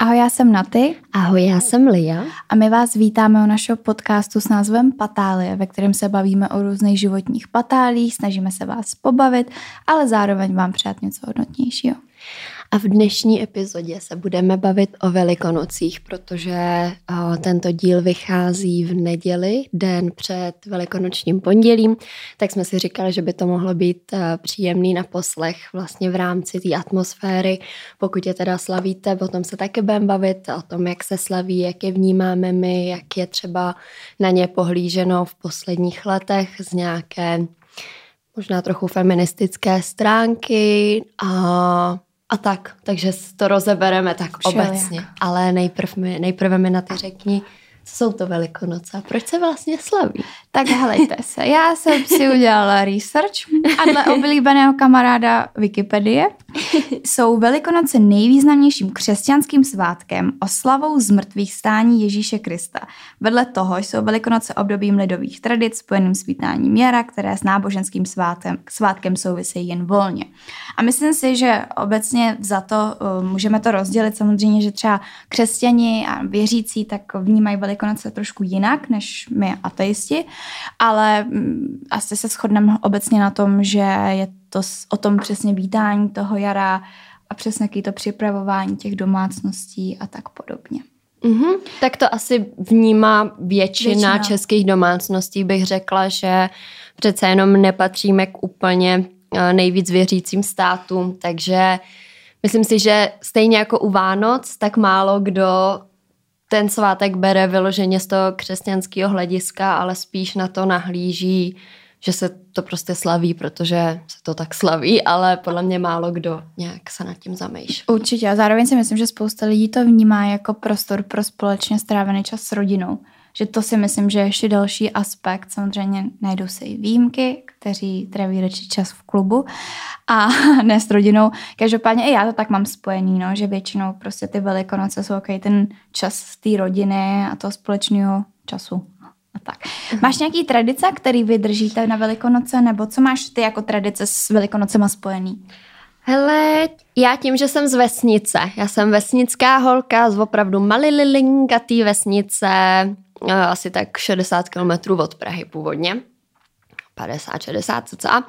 Ahoj, já jsem Naty. Ahoj, já jsem Lia. A my vás vítáme u našeho podcastu s názvem Patálie, ve kterém se bavíme o různých životních patálích, snažíme se vás pobavit, ale zároveň vám přát něco hodnotnějšího. A v dnešní epizodě se budeme bavit o Velikonocích, protože o, tento díl vychází v neděli, den před Velikonočním pondělím, tak jsme si říkali, že by to mohlo být o, příjemný na poslech vlastně v rámci té atmosféry. Pokud je teda slavíte, potom se taky budeme bavit o tom, jak se slaví, jak je vnímáme my, jak je třeba na ně pohlíženo v posledních letech z nějaké možná trochu feministické stránky a a tak, takže to rozebereme tak Všelijak. obecně. Ale nejprv mi, nejprve mi na ty řekni, jsou to Velikonoce a proč se vlastně slaví? Tak helejte se, já jsem si udělala research a dle oblíbeného kamaráda Wikipedie jsou Velikonoce nejvýznamnějším křesťanským svátkem oslavou zmrtvých stání Ježíše Krista. Vedle toho jsou Velikonoce obdobím lidových tradic spojeným s vítáním jara, které s náboženským svátkem, svátkem souvisejí jen volně. A myslím si, že obecně za to uh, můžeme to rozdělit samozřejmě, že třeba křesťani a věřící tak vnímají Velikonoce trošku jinak než my ateisti, ale mm, asi se shodneme obecně na tom, že je to o tom přesně vítání toho jara a přesně jaký to připravování těch domácností a tak podobně. Mm-hmm. Tak to asi vnímá většina, většina českých domácností, bych řekla, že přece jenom nepatříme k úplně eh, nejvíc věřícím státům, takže myslím si, že stejně jako u Vánoc, tak málo kdo ten svátek bere vyloženě z toho křesťanského hlediska, ale spíš na to nahlíží, že se to prostě slaví, protože se to tak slaví, ale podle mě málo kdo nějak se nad tím zamýšlí. Určitě a zároveň si myslím, že spousta lidí to vnímá jako prostor pro společně strávený čas s rodinou. Že to si myslím, že je ještě další aspekt. Samozřejmě najdou se i výjimky, kteří tráví radši čas v klubu a ne s rodinou. Každopádně i já to tak mám spojený, no, že většinou prostě ty velikonoce jsou okay, ten čas z té rodiny a toho společného času. A tak. Máš nějaký tradice, který vydržíte na Velikonoce, nebo co máš ty jako tradice s Velikonocema spojený? Hele, já tím, že jsem z vesnice, já jsem vesnická holka z opravdu malililingatý vesnice, eh, asi tak 60 kilometrů od Prahy původně. 50, 60 cca.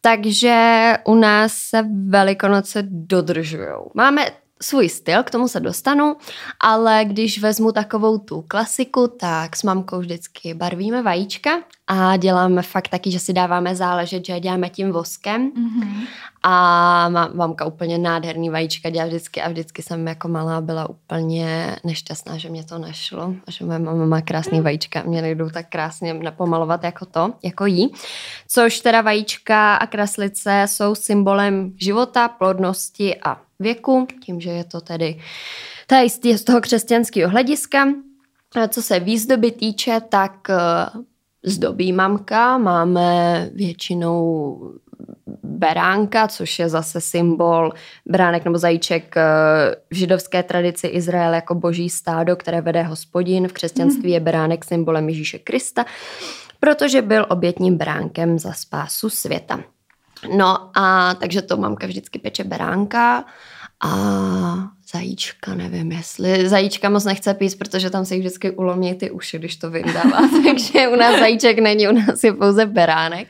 Takže u nás se Velikonoce dodržujou. Máme svůj styl, k tomu se dostanu, ale když vezmu takovou tu klasiku, tak s mamkou vždycky barvíme vajíčka a děláme fakt taky, že si dáváme záležet, že děláme tím voskem mm-hmm. a má, mamka úplně nádherný vajíčka dělá vždycky a vždycky jsem jako malá byla úplně nešťastná, že mě to nešlo a že moje mama má krásný vajíčka mě nejdou tak krásně napomalovat jako to, jako jí. Což teda vajíčka a kraslice jsou symbolem života, plodnosti a věku, tím, že je to tedy tady z toho křesťanského hlediska. Co se výzdoby týče, tak eh, zdobí mamka, máme většinou beránka, což je zase symbol bránek nebo zajíček eh, v židovské tradici Izrael jako boží stádo, které vede hospodin. V křesťanství je beránek symbolem Ježíše Krista, protože byl obětním bránkem za spásu světa. No a takže to mamka vždycky peče beránka a zajíčka, nevím jestli, zajíčka moc nechce pít, protože tam se jí vždycky ulomí ty uši, když to vyndává, takže u nás zajíček není, u nás je pouze beránek.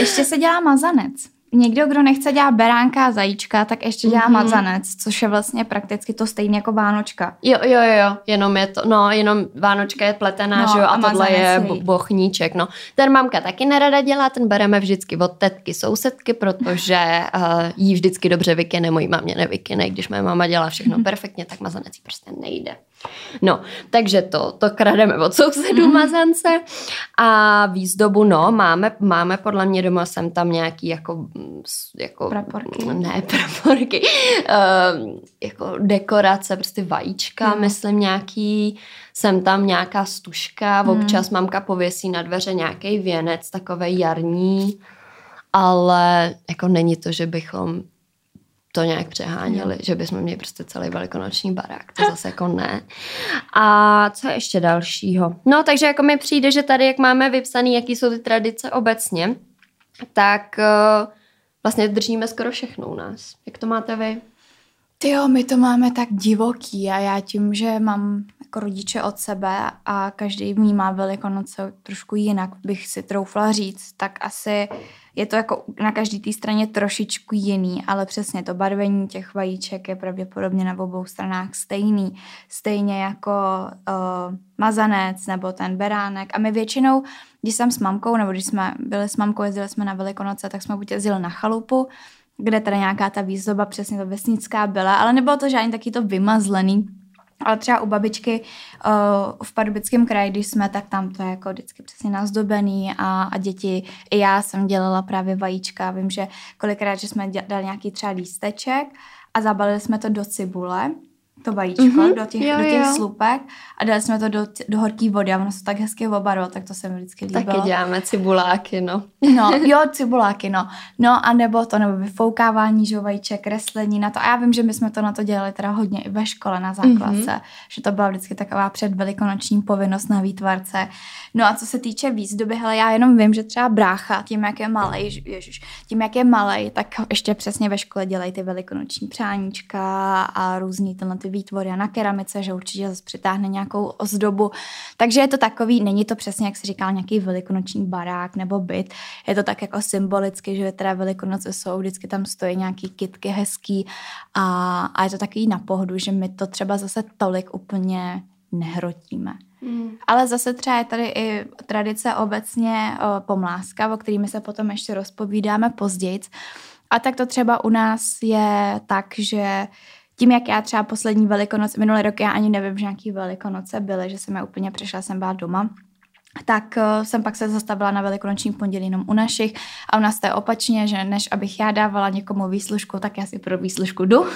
Ještě se dělá mazanec někdo, kdo nechce dělat beránka a zajíčka, tak ještě dělá mm-hmm. mazanec, což je vlastně prakticky to stejné jako Vánočka. Jo, jo, jo, jenom je to, no, jenom Vánočka je pletená, no, že jo, a, a tohle je bo- bochníček, no. Ten mamka taky nerada dělá, ten bereme vždycky od tetky sousedky, protože uh, jí vždycky dobře vykyne, mojí mamě nevykyne, když moje mama dělá všechno mm-hmm. perfektně, tak mazanec prostě nejde. No, takže to, to krademe od sousedů mm. mazance a výzdobu, no, máme, máme podle mě doma, jsem tam nějaký jako, jako praporky. ne, praporky, uh, jako dekorace, prostě vajíčka, mm. myslím nějaký, jsem tam nějaká stužka, mm. občas mamka pověsí na dveře nějaký věnec, takový jarní, ale jako není to, že bychom to nějak přeháněli, no. že bychom měli prostě celý velikonoční barák, to zase jako ne. A co ještě dalšího? No, takže jako mi přijde, že tady, jak máme vypsaný, jaký jsou ty tradice obecně, tak uh, vlastně držíme skoro všechno u nás. Jak to máte vy? Ty jo, my to máme tak divoký a já tím, že mám jako rodiče od sebe a každý vnímá Velikonoce trošku jinak, bych si troufla říct, tak asi je to jako na každý té straně trošičku jiný, ale přesně to barvení těch vajíček je pravděpodobně na obou stranách stejný. Stejně jako uh, mazanec nebo ten beránek. A my většinou, když jsem s mamkou, nebo když jsme byli s mamkou, jezdili jsme na Velikonoce, tak jsme buď jezdili na chalupu, kde teda nějaká ta výzdoba přesně to vesnická byla, ale nebylo to žádný taky to vymazlený, ale třeba u babičky uh, v Pardubickém kraji, když jsme, tak tam to je jako vždycky přesně nazdobený a, a děti, i já jsem dělala právě vajíčka, vím, že kolikrát, že jsme dali nějaký třeba lísteček a zabalili jsme to do cibule to vajíčko mm-hmm. do těch, jo, do těch jo. slupek a dali jsme to do, do horké vody a ono se tak hezky obarvilo, tak to se mi vždycky líbilo. Taky děláme cibuláky, no. No, jo, cibuláky, no. No a nebo to, nebo vyfoukávání, že vajíček, kreslení na to. A já vím, že my jsme to na to dělali teda hodně i ve škole na základce, mm-hmm. že to byla vždycky taková předvelikonoční povinnost na výtvarce. No a co se týče výzdoby, hele, já jenom vím, že třeba brácha, tím, jak je malej, ježiš, tím, jak je malej, tak ještě přesně ve škole dělají ty velikonoční přáníčka a různý tenhle ty výtvory a na keramice, že určitě zase přitáhne nějakou ozdobu. Takže je to takový, není to přesně, jak se říkal, nějaký velikonoční barák nebo byt. Je to tak jako symbolicky, že teda velikonoce jsou, vždycky tam stojí nějaký kitky hezký a, a je to takový na pohodu, že my to třeba zase tolik úplně nehrotíme. Mm. Ale zase třeba je tady i tradice obecně o, pomláska, o kterými se potom ještě rozpovídáme později. A tak to třeba u nás je tak, že tím, jak já třeba poslední velikonoc, minulý rok já ani nevím, že nějaký velikonoce byly, že jsem je úplně přišla, jsem byla doma, tak uh, jsem pak se zastavila na velikonoční pondělí jenom u našich a u nás to je opačně, že než abych já dávala někomu výslužku, tak já si pro výslužku jdu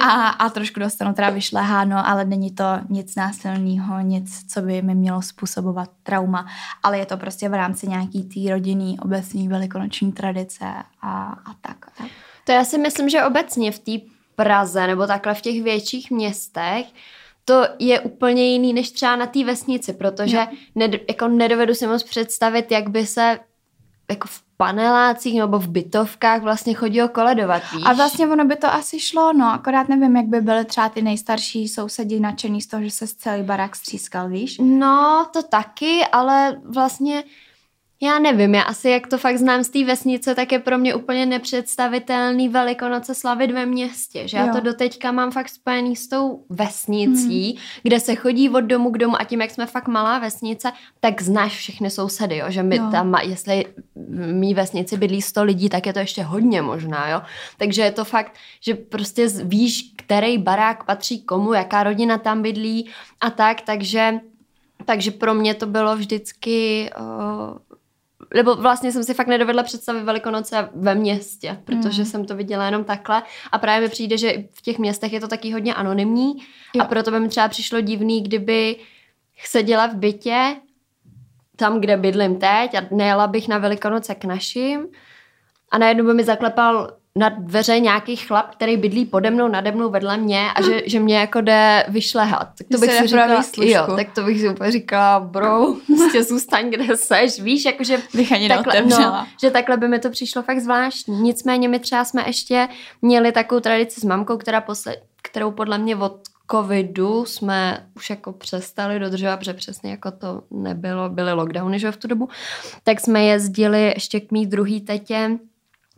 a, a trošku dostanu teda vyšleháno, ale není to nic násilného, nic, co by mi mělo způsobovat trauma, ale je to prostě v rámci nějaký té rodinný obecní velikonoční tradice a, a tak. To já si myslím, že obecně v té Praze nebo takhle v těch větších městech, to je úplně jiný než třeba na té vesnici, protože ned, jako nedovedu si moc představit, jak by se jako v panelácích nebo v bytovkách vlastně chodilo koledovat, víš? A vlastně ono by to asi šlo, no, akorát nevím, jak by byly třeba ty nejstarší sousedi nadšený z toho, že se celý barák střískal, víš? No, to taky, ale vlastně já nevím, já asi jak to fakt znám z té vesnice, tak je pro mě úplně nepředstavitelný Velikonoce slavit ve městě, že jo. já to doteďka mám fakt spojený s tou vesnicí, hmm. kde se chodí od domu k domu a tím, jak jsme fakt malá vesnice, tak znáš všechny sousedy, jo, že my jo. tam, jestli mý vesnici bydlí 100 lidí, tak je to ještě hodně možná, jo. Takže je to fakt, že prostě víš, který barák patří komu, jaká rodina tam bydlí a tak, takže takže pro mě to bylo vždycky uh, nebo vlastně jsem si fakt nedovedla představit Velikonoce ve městě, protože mm. jsem to viděla jenom takhle a právě mi přijde, že v těch městech je to taky hodně anonymní jo. a proto by mi třeba přišlo divný, kdyby seděla v bytě tam, kde bydlím teď a nejela bych na Velikonoce k našim a najednou by mi zaklepal na dveře nějaký chlap, který bydlí pode mnou, nade mnou, vedle mě a že, že mě jako jde vyšlehat. Tak to bych si říkala, jo, tak to bych si úplně říkala, bro, prostě zůstaň, kde seš, víš, jakože bych ani takhle, no, že takhle by mi to přišlo fakt zvláštní. Nicméně my třeba jsme ještě měli takovou tradici s mamkou, která posled, kterou podle mě od covidu jsme už jako přestali dodržovat, protože přesně jako to nebylo, byly lockdowny, že v tu dobu, tak jsme jezdili ještě k mý druhý tetě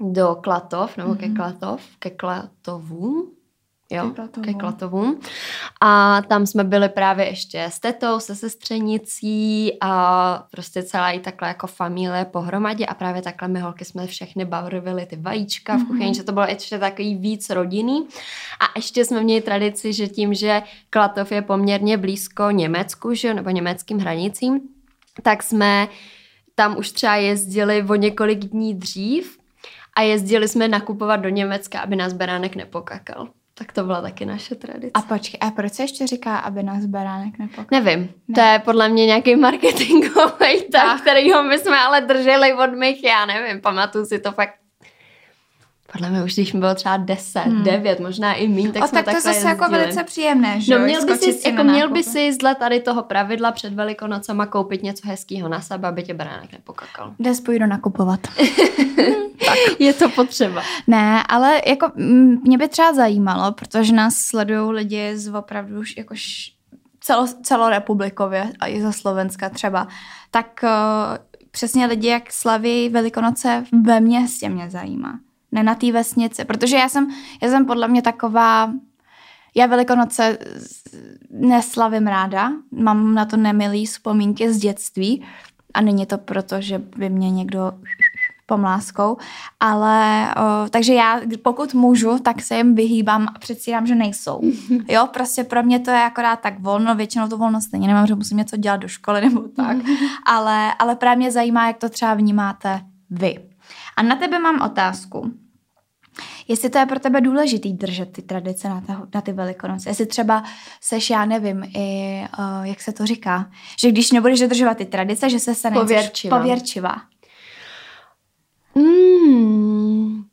do Klatov, nebo mm-hmm. ke mhm. Klatov, ke Klatovům, jo, ke Klatovům. A tam jsme byli právě ještě s tetou, se sestřenicí a prostě celá i takhle jako familie pohromadě a právě takhle my holky jsme všechny barvili ty vajíčka mm-hmm. v kuchyni, mhm. že to bylo ještě takový víc rodinný. A ještě jsme měli tradici, že tím, že Klatov je poměrně blízko Německu, že, nebo německým hranicím, tak jsme tam už třeba jezdili o několik dní dřív a jezdili jsme nakupovat do Německa, aby nás beránek nepokakal. Tak to byla taky naše tradice. A počkej, a proč se ještě říká, aby nás beránek nepokakal? Nevím, ne. to je podle mě nějaký marketingový tak, kterýho my jsme ale drželi od mých, já nevím, pamatuju si to fakt podle mě už když mi bylo třeba 10, hmm. 9, možná i méně, tak o, jsme tak to zase jezdili. jako velice příjemné, že No měl by, si, jako měl by si zle tady toho pravidla před Velikonocema koupit něco hezkého na sebe, aby tě bránek nepokakal. Dnes půjdu nakupovat. tak. Je to potřeba. Ne, ale jako mě by třeba zajímalo, protože nás sledují lidi z opravdu jako celo, celorepublikově a i za Slovenska třeba, tak uh, přesně lidi, jak slaví Velikonoce ve městě mě zajímá. Ne na té vesnici, protože já jsem, já jsem podle mě taková, já Velikonoce neslavím ráda, mám na to nemilý vzpomínky z dětství a není to proto, že by mě někdo pomláskou, ale o, takže já pokud můžu, tak se jim vyhýbám a předstírám, že nejsou. Jo, prostě pro mě to je akorát tak volno, většinou to volno stejně nemám, že musím něco dělat do školy nebo tak, ale, ale právě mě zajímá, jak to třeba vnímáte vy. A na tebe mám otázku. Jestli to je pro tebe důležitý držet ty tradice na, ta, na ty velikonoce. Jestli třeba seš, já nevím, i, uh, jak se to říká, že když nebudeš dodržovat ty tradice, že se stane pověrčivá. pověrčivá. Hmm.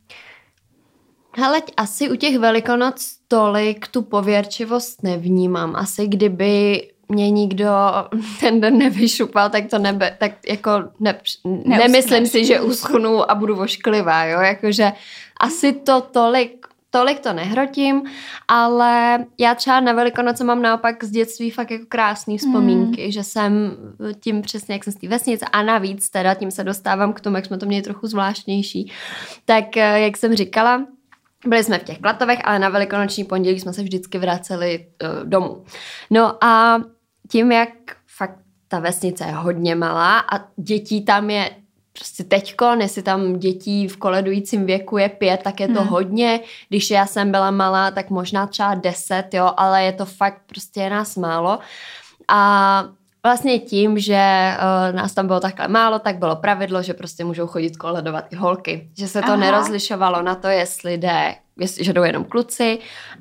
Hele, asi u těch velikonoc tolik tu pověrčivost nevnímám. Asi kdyby mě nikdo ten den nevyšupal, tak to nebe, tak jako ne, nemyslím si, že uschnu a budu vošklivá, jo, jakože asi to tolik tolik to nehrotím, ale já třeba na Velikonoce mám naopak z dětství fakt jako krásné vzpomínky, mm. že jsem tím přesně, jak jsem z té vesnice a navíc teda tím se dostávám k tomu, jak jsme to měli trochu zvláštnější, tak eh, jak jsem říkala, byli jsme v těch klatovech, ale na velikonoční pondělí jsme se vždycky vraceli uh, domů. No a tím, jak fakt ta vesnice je hodně malá a dětí tam je prostě teďko, jestli tam dětí v koledujícím věku je pět, tak je to hmm. hodně. Když já jsem byla malá, tak možná třeba deset, jo, ale je to fakt prostě je nás málo. A vlastně tím, že uh, nás tam bylo takhle málo, tak bylo pravidlo, že prostě můžou chodit koledovat i holky. Že se to Aha. nerozlišovalo na to, jestli jde, jestli, že jdou jenom kluci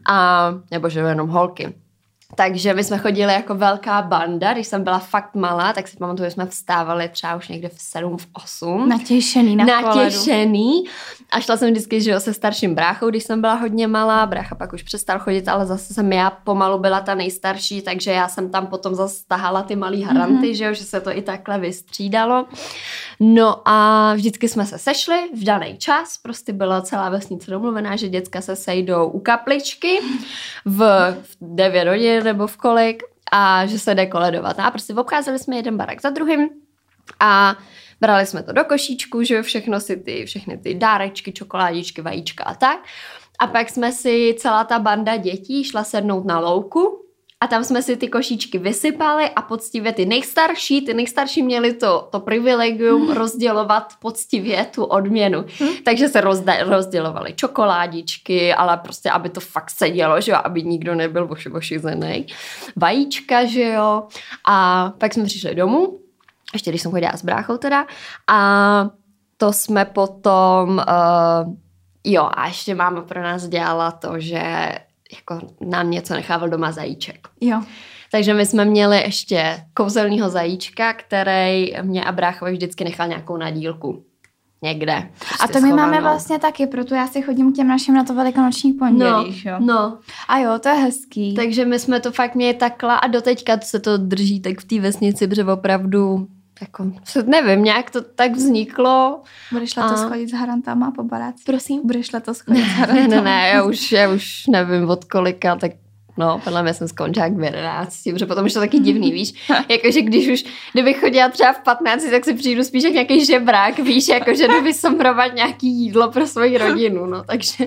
a, nebo že jdou jenom holky. Takže my jsme chodili jako velká banda, když jsem byla fakt malá, tak si pamatuju, že jsme vstávali třeba už někde v 7, v 8. Natěšený na Natěšený. A šla jsem vždycky že se starším bráchou, když jsem byla hodně malá. Brácha pak už přestal chodit, ale zase jsem já pomalu byla ta nejstarší, takže já jsem tam potom zase tahala ty malý haranty, mm-hmm. že, jo, že se to i takhle vystřídalo. No a vždycky jsme se sešli v daný čas, prostě byla celá vesnice domluvená, že děcka se sejdou u kapličky v, v 9 hodin nebo v kolik a že se jde koledovat. A prostě obcházeli jsme jeden barak za druhým a brali jsme to do košíčku, že všechno si ty, všechny ty dárečky, čokoládičky, vajíčka a tak. A pak jsme si celá ta banda dětí šla sednout na louku a tam jsme si ty košíčky vysypali a poctivě ty nejstarší, ty nejstarší měli to, to privilegium hmm. rozdělovat poctivě tu odměnu. Hmm. Takže se rozda, rozdělovali čokoládičky, ale prostě, aby to fakt sedělo, že jo, aby nikdo nebyl voši, ošizený. Vajíčka, že jo. A pak jsme přišli domů, ještě když jsem chodila s bráchou teda, a to jsme potom, uh, jo, a ještě máma pro nás dělala to, že jako nám něco nechával doma zajíček. Jo. Takže my jsme měli ještě kouzelného zajíčka, který mě a bráchovi vždycky nechal nějakou nadílku. Někde. Prostě a to my schovanou. máme vlastně taky, proto já si chodím k těm našim na to velikonoční pondělí, no, jo? No. A jo, to je hezký. Takže my jsme to fakt měli takhle a doteďka se to drží tak v té vesnici, protože opravdu jako, nevím, nějak to tak vzniklo. Budeš letos a... chodit s harantama po baráci? Prosím? Budeš letos chodit s harantama? Ne, ne, ne, já už, já už nevím od kolika, tak No, podle mě jsem skončila v 11, protože potom už to taky divný, víš. Jakože když už, kdybych chodila třeba v 15, tak si přijdu spíš jak nějaký žebrák, víš, jakože jdu vysomrovat nějaký jídlo pro svoji rodinu, no, takže,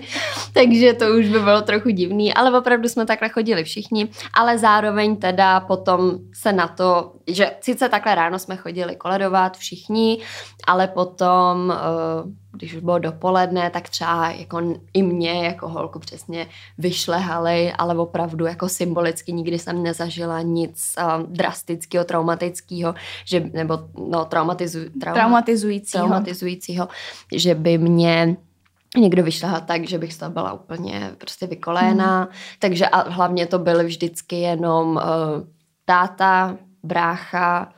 takže to už by bylo trochu divný, ale opravdu jsme takhle chodili všichni, ale zároveň teda potom se na to, že sice takhle ráno jsme chodili koledovat všichni, ale potom uh, když už bylo dopoledne, tak třeba jako i mě jako holku přesně vyšlehali, ale opravdu jako symbolicky nikdy jsem nezažila nic um, drastického, traumatického, že, nebo no, traumatizu, trauma, traumatizujícího. traumatizujícího, že by mě někdo vyšlehal tak, že bych z toho byla úplně prostě vykoléná. Hmm. Takže a hlavně to byly vždycky jenom uh, táta, brácha,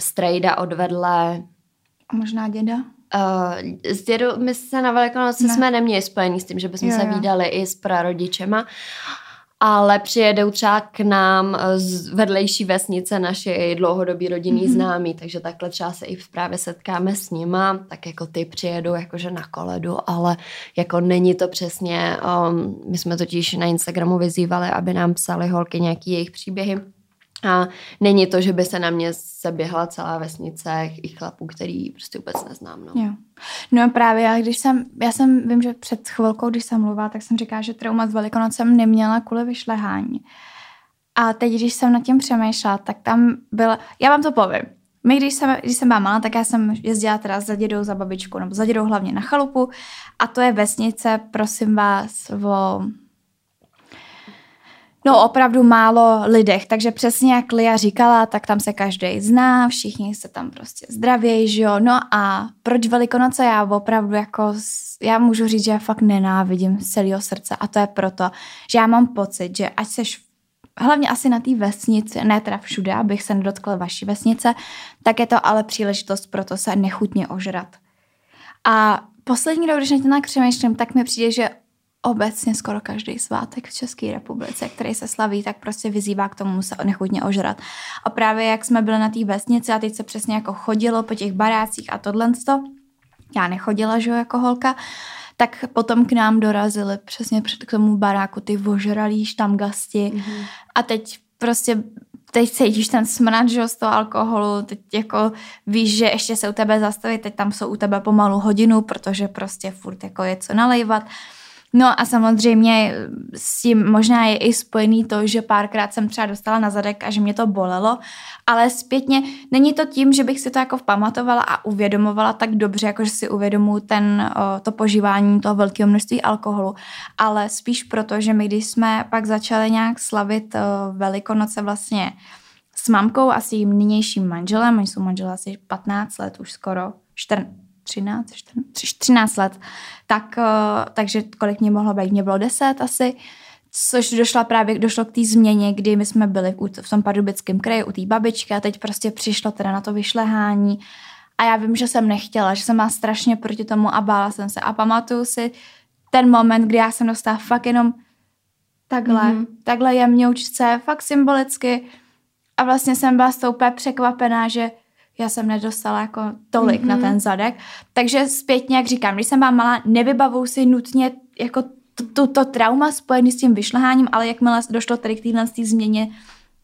strejda odvedle. A možná děda? Uh, s dědou, my se na Velikonoce Ne. jsme neměli spojený s tím, že bychom Jo, se jo. vídali i s prarodičema, ale přijedou třeba k nám eh, z vedlejší vesnice naši dlouhodobí rodinný Mhm. mm-hmm. známí, takže takhle třeba se i právě setkáme s nima, tak jako ty přijedou jakože na koledu, ale jako není to přesně, um, my jsme totiž na Instagramu vyzývali, aby nám psali holky nějaký jejich příběhy, a není to, že by se na mě seběhla celá vesnice i chlapů, který prostě vůbec neznám. No. Jo. No a právě já, když jsem, já jsem, vím, že před chvilkou, když jsem mluvila, tak jsem říkala, že trauma s Velikonocem neměla kvůli vyšlehání. A teď, když jsem nad tím přemýšlela, tak tam byla, já vám to povím. My, když jsem, když jsem byla malá, tak já jsem jezdila teda za dědou, za babičkou, nebo za dědou hlavně na chalupu. A to je vesnice, prosím vás, o No opravdu málo lidech, takže přesně jak Lia říkala, tak tam se každý zná, všichni se tam prostě zdravějí, že jo. No a proč Velikonoce já opravdu jako, já můžu říct, že já fakt nenávidím z celého srdce a to je proto, že já mám pocit, že ať seš hlavně asi na té vesnici, ne teda všude, abych se nedotkla vaší vesnice, tak je to ale příležitost pro to se nechutně ožrat. A poslední rok, když na tak přemýšlím, tak mi přijde, že obecně skoro každý svátek v České republice, který se slaví, tak prostě vyzývá k tomu se nechutně ožrat. A právě jak jsme byli na té vesnici a teď se přesně jako chodilo po těch barácích a tohle já nechodila, že jo, jako holka, tak potom k nám dorazili přesně před k tomu baráku ty ožralí štamgasti Mhm. a teď prostě teď cítíš ten smrad, že jo, z toho alkoholu, teď jako víš, že ještě se u tebe zastaví, teď tam jsou u tebe pomalu hodinu, protože prostě furt jako je co nalejvat. No a samozřejmě s tím možná je i spojený to, že párkrát jsem třeba dostala na zadek a že mě to bolelo, ale zpětně není to tím, že bych si to jako pamatovala a uvědomovala tak dobře, jako že si uvědomuji ten, to požívání toho velkého množství alkoholu, ale spíš proto, že my když jsme pak začali nějak slavit Velikonoce vlastně s mamkou a s jejím nynějším manželem, oni jsou manželé asi 15 let už skoro, 14, 13, 14, 13 let, tak, eh, takže kolik mě mohlo být, mě bylo 10 asi, což došla právě, došlo k té změně, kdy my jsme byli v, v tom pardubickém kraji u té babičky a teď prostě přišlo teda na to vyšlehání a já vím, že jsem nechtěla, že jsem má strašně proti tomu a bála jsem se a pamatuju si ten moment, kdy já jsem dostala fakt jenom takhle, Mhm. mm-hmm. takhle jemňoučce, fakt symbolicky a vlastně jsem byla z toho úplně překvapená, že já jsem nedostala jako tolik mm-hmm. na ten zadek. Takže zpětně, jak říkám, když jsem byla malá, nevybavuju si nutně jako to, to, trauma spojené s tím vyšleháním, ale jakmile došlo tady k téhle té změně,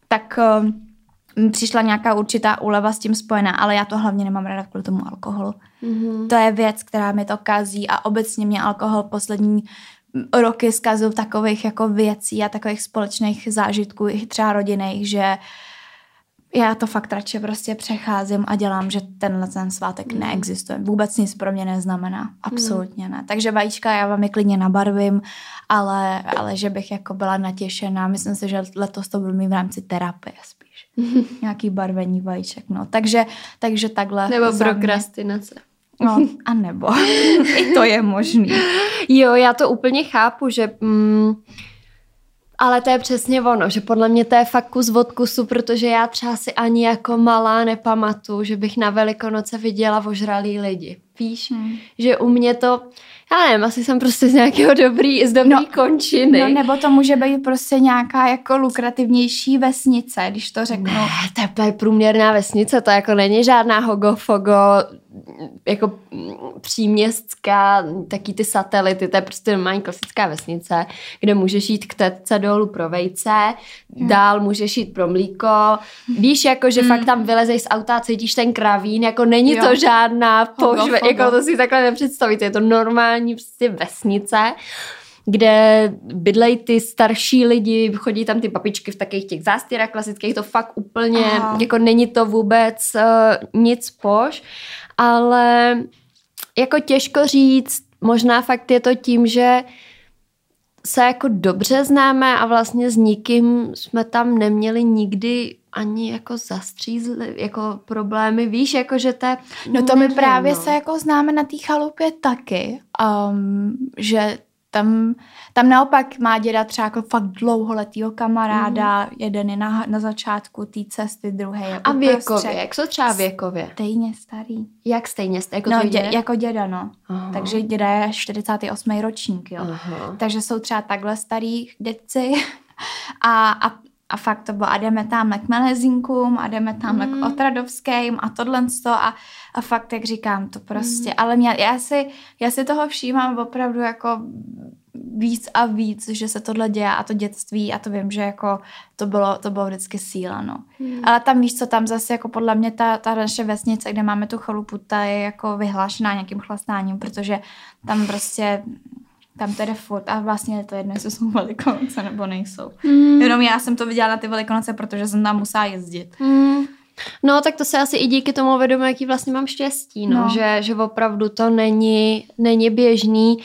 tak um, přišla nějaká určitá úleva s tím spojená, ale já to hlavně nemám ráda kvůli tomu alkoholu. Mhm. To je věc, která mi to kazí a obecně mě alkohol poslední roky zkazil takových jako věcí a takových společných zážitků, i třeba rodinných, že já to fakt radši prostě přecházím a dělám, že tenhle ten svátek mm. neexistuje. Vůbec nic pro mě neznamená. Absolutně ne. Takže vajíčka já vám je klidně nabarvím, ale, ale že bych jako byla natěšená. Myslím si, že letos to budu mít v rámci terapie spíš. Nějaký barvení vajíček, no. Takže, takže takhle. Nebo prokrastinace. No, a nebo. I to je možný. Jo, já to úplně chápu, že... Mm, ale to je přesně ono, že podle mě to je fakt kus od kusu, protože já třeba si ani jako malá nepamatuju, že bych na Velikonoce viděla ožralý lidi. Víš? Hmm. Že u mě to, já nevím, asi jsem prostě z nějakého dobrý, z dobrý No, končiny. No nebo to může být prostě nějaká jako lukrativnější vesnice, když to řeknu. Ne, to je průměrná vesnice, to jako není žádná hogofogo, jako mm, příměstská, taky ty satelity, to je prostě normální klasická vesnice, kde můžeš jít k tetce dolů pro vejce, hmm. dál můžeš jít pro mlíko. Víš, jako, že hmm. fakt tam vylezeš z auta a cítíš ten kravín, jako není Jo. to žádná Hogofogo. jako to si takhle nepředstavíte, je to normální prostě vesnice kde bydlejí ty starší lidi, chodí tam ty papičky v takových těch zástěrách klasických, to fakt úplně, Aha. jako není to vůbec uh, nic poš, ale jako těžko říct, možná fakt je to tím, že se jako dobře známe a vlastně s nikým jsme tam neměli nikdy ani jako zastřízli, jako problémy, víš, jako že to je... No to my nevím, právě no. se jako známe na té chalupě taky, um, že tam, tam naopak má děda třeba jako fakt dlouholetýho kamaráda, mm. jeden je na, na začátku té cesty, druhý je A věkově, jak jsou třeba věkově? Stejně starý. Jak stejně starý? Jako, no, dě, děda? jako děda, no. Aha. Takže děda je 48. ročník, jo. Aha. Takže jsou třeba takhle starý dědci a, a a fakt to bylo, a jdeme tamhle k Melezinkům a jdeme tamhle mm. k Otradovským a tohle a, a fakt, jak říkám, to prostě, mm. ale mě, já, si, já si toho všímám opravdu jako víc a víc, že se tohle děje a to dětství a to vím, že jako to bylo, to bylo vždycky síla, no. Mm. Ale tam víš co, tam zase jako podle mě ta, ta naše vesnice, kde máme tu chalupu, ta je jako vyhlášená nějakým chlastáním, protože tam prostě tam tedy furt a vlastně je to jedno, jestli jsou velikonoce nebo nejsou. Mm. Jenom já jsem to viděla na ty velikonoce, protože jsem tam musela jezdit. Mm. No, tak to se asi i díky tomu vědomu, jaký vlastně mám štěstí, no, no. Že, že opravdu to není, není běžný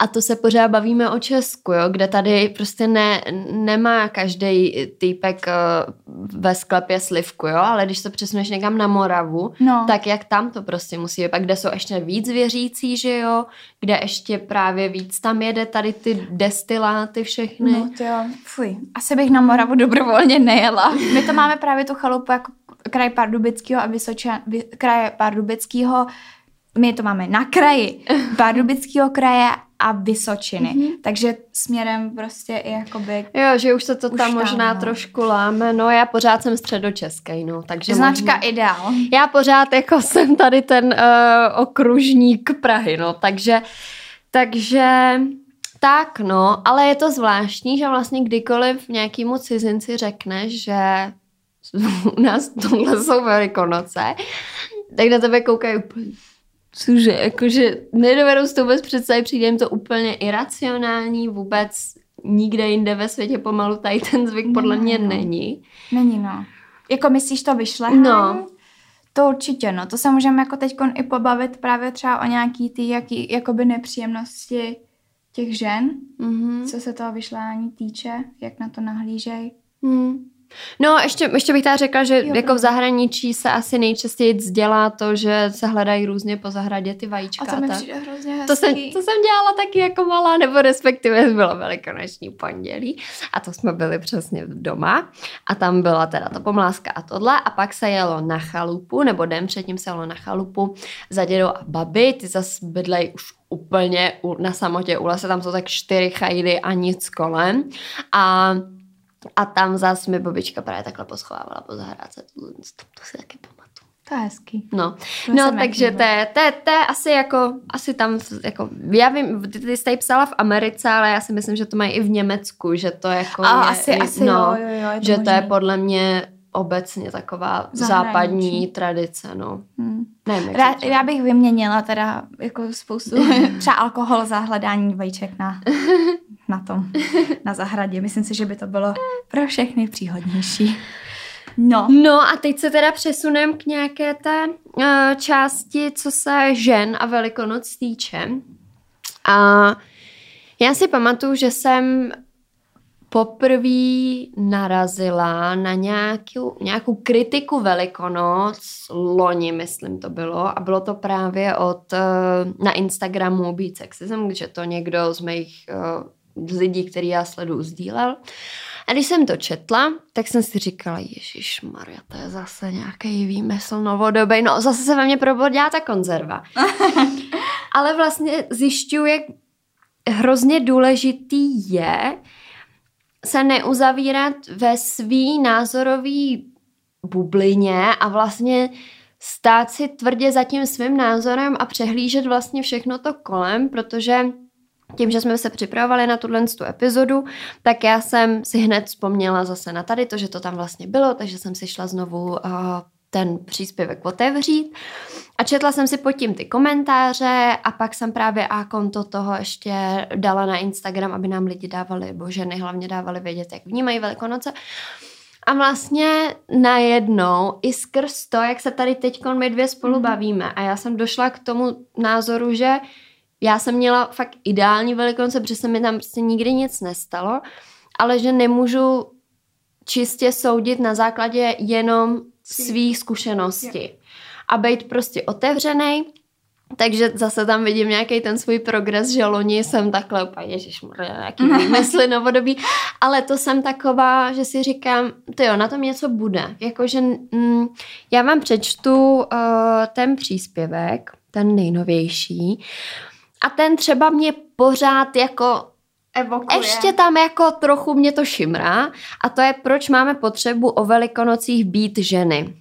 a to se pořád bavíme o Česku, jo, kde tady prostě ne, nemá každý týpek uh, ve sklepě slivku, jo, ale když se přesuneš někam na Moravu, no. tak jak tam to prostě musí být, pak kde jsou ještě víc věřící, že jo, kde ještě právě víc tam jede tady ty destiláty všechny. No to jo, fuj, asi bych na Moravu dobrovolně nejela. My to máme právě tu chalupu jako kraj Pardubického a Vysočan, kraje Pardubického my to máme na kraji Pardubického kraje a Vysočiny. Mm-hmm. Takže směrem prostě i jakoby... Jo, že už se to tam možná no. trošku láme. No já pořád jsem středočeský, no. Takže Značka možná... ideál. Já pořád jako jsem tady ten uh, okružník Prahy, no. Takže, takže tak, no. Ale je to zvláštní, že vlastně kdykoliv nějakýmu cizinci řekneš, že u nás tohle jsou velikonoce, tak na tebe koukají úplně Cože, jakože nedovedu s to vůbec představit, přijde jim to úplně iracionální, vůbec nikde jinde ve světě pomalu tady ten zvyk podle mě no. není. Není, no. Jako myslíš to vyšle? No. To určitě, no. To se můžeme jako teď i pobavit právě třeba o nějaký ty jaký, jakoby nepříjemnosti těch žen, mm-hmm. co se toho vyšlání týče, jak na to nahlížej. Mm. No, ještě, ještě bych teda řekla, že jo, jako v zahraničí se asi nejčastěji dělá to, že se hledají různě po zahradě ty vajíčka. A to mi přijde hrozně hezký. To jsem, to jsem dělala taky jako malá, nebo respektive bylo velikonoční pondělí. A to jsme byli přesně doma. A tam byla teda ta pomláska a tohle. A pak se jelo na chalupu, nebo den předtím se jelo na chalupu za dědou a babi, ty zase bydlej už úplně na samotě. U lese, tam jsou tak čtyři chajdy a nic kolem. A a tam zase mi babička právě takhle poschovávala po zahrádce. To, to si taky pamatuju. To je hezký. No, no takže to je, to, je, to je asi jako, asi tam, jako, já vím, ty, ty jsi tady psala v Americe, ale já si myslím, že to mají i v Německu, že to jako A je, asi, i, asi no, jo, jo, jo, je to že možný. to je podle mě obecně taková Zahraničí. západní tradice, no. Hmm. Nevím, Rá, já bych vyměnila teda jako spoustu třeba alkohol za hledání vajíček na, na tom, na zahradě. Myslím si, že by to bylo pro všechny příhodnější. No. No a teď se teda přesunem k nějaké té uh, části, co se žen a velikonoc týče. A já si pamatuju, že jsem poprvé narazila na nějakou, nějakou kritiku Velikonoc, loni myslím to bylo, a bylo to právě od eh, na Instagramu Beat Sexism, že to někdo z mých uh, z lidí, který já sleduju, sdílel. A když jsem to četla, tak jsem si říkala, Ježíš Maria, to je zase nějaký výmysl novodobý. No, zase se ve mně probodila ta konzerva. Ale vlastně zjišťuju, jak hrozně důležitý je, se neuzavírat ve svý názorový bublině a vlastně stát si tvrdě za tím svým názorem a přehlížet vlastně všechno to kolem, protože tím, že jsme se připravovali na tuhle tu epizodu, tak já jsem si hned vzpomněla zase na tady to, že to tam vlastně bylo, takže jsem si šla znovu uh, ten příspěvek otevřít. A četla jsem si pod tím ty komentáře a pak jsem právě a konto toho ještě dala na Instagram, aby nám lidi dávali, nebo ženy hlavně dávali vědět, jak vnímají Velikonoce. A vlastně najednou i skrz to, jak se tady teď my dvě spolu mm. bavíme a já jsem došla k tomu názoru, že já jsem měla fakt ideální velikonoce, protože se mi tam prostě nikdy nic nestalo, ale že nemůžu čistě soudit na základě jenom svých zkušeností. A být prostě otevřený takže zase tam vidím nějaký ten svůj progres, že loni jsem takhle úplně, ježišmarja, nějaký výmysly novodobí, ale to jsem taková, že si říkám, ty jo, na tom něco bude. Jakože mm, já vám přečtu uh, ten příspěvek, ten nejnovější, a ten třeba mě pořád jako Evokuje. ještě tam jako trochu mě to šimrá a to je, proč máme potřebu o velikonocích být ženy.